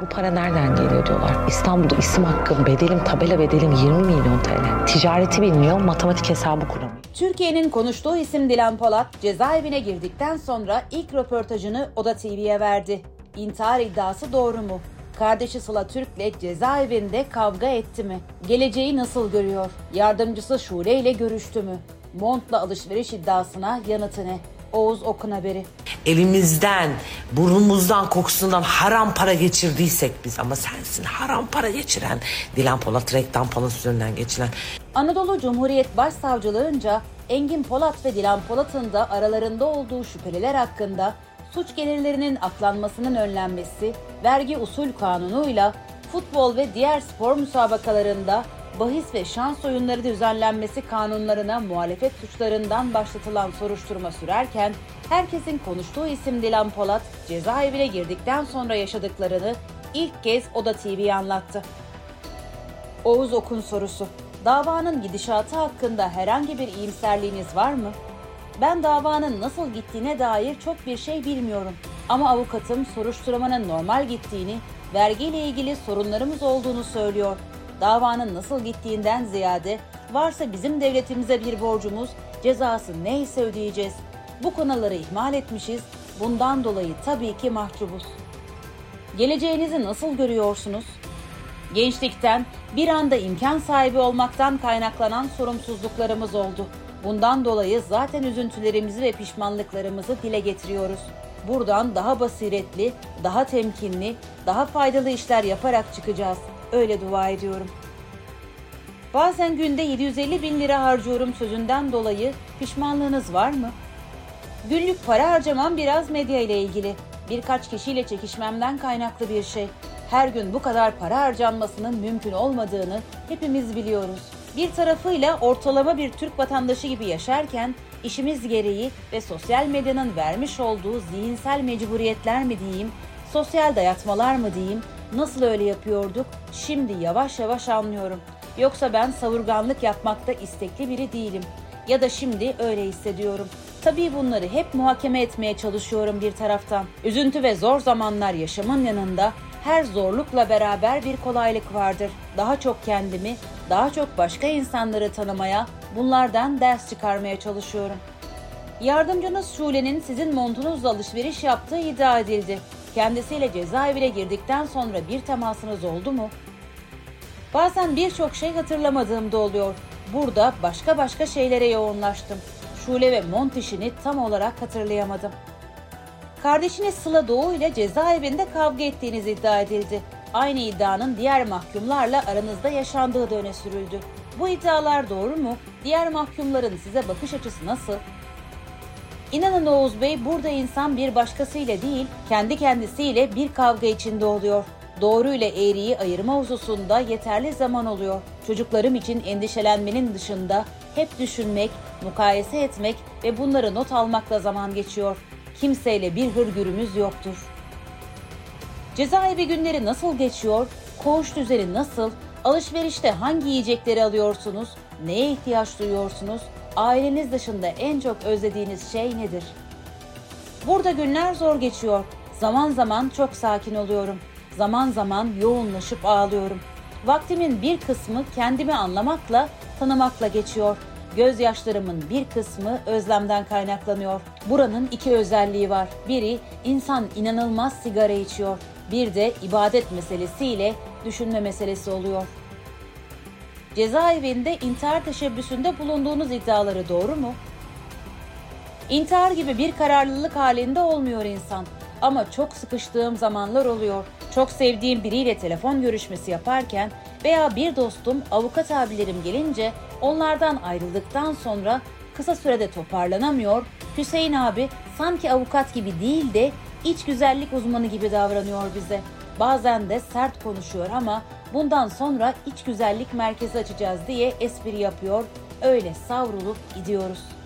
Bu para nereden geliyor diyorlar. İstanbul'da isim hakkım, bedelim, tabela bedelim 20 milyon TL. Ticareti bilmiyor, matematik hesabı kuramıyor. Türkiye'nin konuştuğu isim Dilan Polat cezaevine girdikten sonra ilk röportajını Oda TV'ye verdi. İntihar iddiası doğru mu? Kardeşi Sıla Türk'le cezaevinde kavga etti mi? Geleceği nasıl görüyor? Yardımcısı Şule ile görüştü mü? Montla alışveriş iddiasına yanıtı ne? Oğuz Okun haberi. Elimizden, burnumuzdan, kokusundan haram para geçirdiysek biz ama sensin haram para geçiren. Dilan Polat, reklam Polat üzerinden geçiren. Anadolu Cumhuriyet Başsavcılığınca Engin Polat ve Dilan Polat'ın da aralarında olduğu şüpheliler hakkında suç gelirlerinin aklanmasının önlenmesi, vergi usul kanunuyla futbol ve diğer spor müsabakalarında bahis ve şans oyunları düzenlenmesi kanunlarına muhalefet suçlarından başlatılan soruşturma sürerken herkesin konuştuğu isim Dilan Polat cezaevine girdikten sonra yaşadıklarını ilk kez Oda TV'ye anlattı. Oğuz Okun sorusu. Davanın gidişatı hakkında herhangi bir iyimserliğiniz var mı? Ben davanın nasıl gittiğine dair çok bir şey bilmiyorum. Ama avukatım soruşturmanın normal gittiğini, vergiyle ilgili sorunlarımız olduğunu söylüyor. Davanın nasıl gittiğinden ziyade varsa bizim devletimize bir borcumuz, cezası neyse ödeyeceğiz. Bu konuları ihmal etmişiz. Bundan dolayı tabii ki mahcubuz. Geleceğinizi nasıl görüyorsunuz? Gençlikten bir anda imkan sahibi olmaktan kaynaklanan sorumsuzluklarımız oldu. Bundan dolayı zaten üzüntülerimizi ve pişmanlıklarımızı dile getiriyoruz. Buradan daha basiretli, daha temkinli, daha faydalı işler yaparak çıkacağız. Öyle dua ediyorum. Bazen günde 750 bin lira harcıyorum sözünden dolayı pişmanlığınız var mı? Günlük para harcamam biraz medya ile ilgili. Birkaç kişiyle çekişmemden kaynaklı bir şey. Her gün bu kadar para harcanmasının mümkün olmadığını hepimiz biliyoruz. Bir tarafıyla ortalama bir Türk vatandaşı gibi yaşarken işimiz gereği ve sosyal medyanın vermiş olduğu zihinsel mecburiyetler mi diyeyim, sosyal dayatmalar mı diyeyim, nasıl öyle yapıyorduk şimdi yavaş yavaş anlıyorum. Yoksa ben savurganlık yapmakta istekli biri değilim. Ya da şimdi öyle hissediyorum. Tabii bunları hep muhakeme etmeye çalışıyorum bir taraftan. Üzüntü ve zor zamanlar yaşamın yanında her zorlukla beraber bir kolaylık vardır. Daha çok kendimi, daha çok başka insanları tanımaya, bunlardan ders çıkarmaya çalışıyorum. Yardımcınız Şule'nin sizin montunuzla alışveriş yaptığı iddia edildi. Kendisiyle cezaevine girdikten sonra bir temasınız oldu mu? Bazen birçok şey hatırlamadığımda oluyor. Burada başka başka şeylere yoğunlaştım. Şule ve mont işini tam olarak hatırlayamadım. Kardeşiniz Sıla Doğu ile cezaevinde kavga ettiğiniz iddia edildi. Aynı iddianın diğer mahkumlarla aranızda yaşandığı da öne sürüldü. Bu iddialar doğru mu? Diğer mahkumların size bakış açısı nasıl? İnanın Oğuz Bey burada insan bir başkasıyla değil, kendi kendisiyle bir kavga içinde oluyor. Doğru ile eğriyi ayırma hususunda yeterli zaman oluyor. Çocuklarım için endişelenmenin dışında hep düşünmek, mukayese etmek ve bunları not almakla zaman geçiyor. Kimseyle bir hırgürümüz yoktur. Cezaevi günleri nasıl geçiyor? Koğuş düzeni nasıl? Alışverişte hangi yiyecekleri alıyorsunuz? Neye ihtiyaç duyuyorsunuz? Aileniz dışında en çok özlediğiniz şey nedir? Burada günler zor geçiyor. Zaman zaman çok sakin oluyorum. Zaman zaman yoğunlaşıp ağlıyorum. Vaktimin bir kısmı kendimi anlamakla, tanımakla geçiyor. Gözyaşlarımın bir kısmı özlemden kaynaklanıyor. Buranın iki özelliği var. Biri insan inanılmaz sigara içiyor. Bir de ibadet meselesiyle düşünme meselesi oluyor. Cezaevinde intihar teşebbüsünde bulunduğunuz iddiaları doğru mu? İntihar gibi bir kararlılık halinde olmuyor insan. Ama çok sıkıştığım zamanlar oluyor. Çok sevdiğim biriyle telefon görüşmesi yaparken veya bir dostum, avukat abilerim gelince onlardan ayrıldıktan sonra kısa sürede toparlanamıyor. Hüseyin abi sanki avukat gibi değil de iç güzellik uzmanı gibi davranıyor bize. Bazen de sert konuşuyor ama bundan sonra iç güzellik merkezi açacağız diye espri yapıyor. Öyle savrulup gidiyoruz.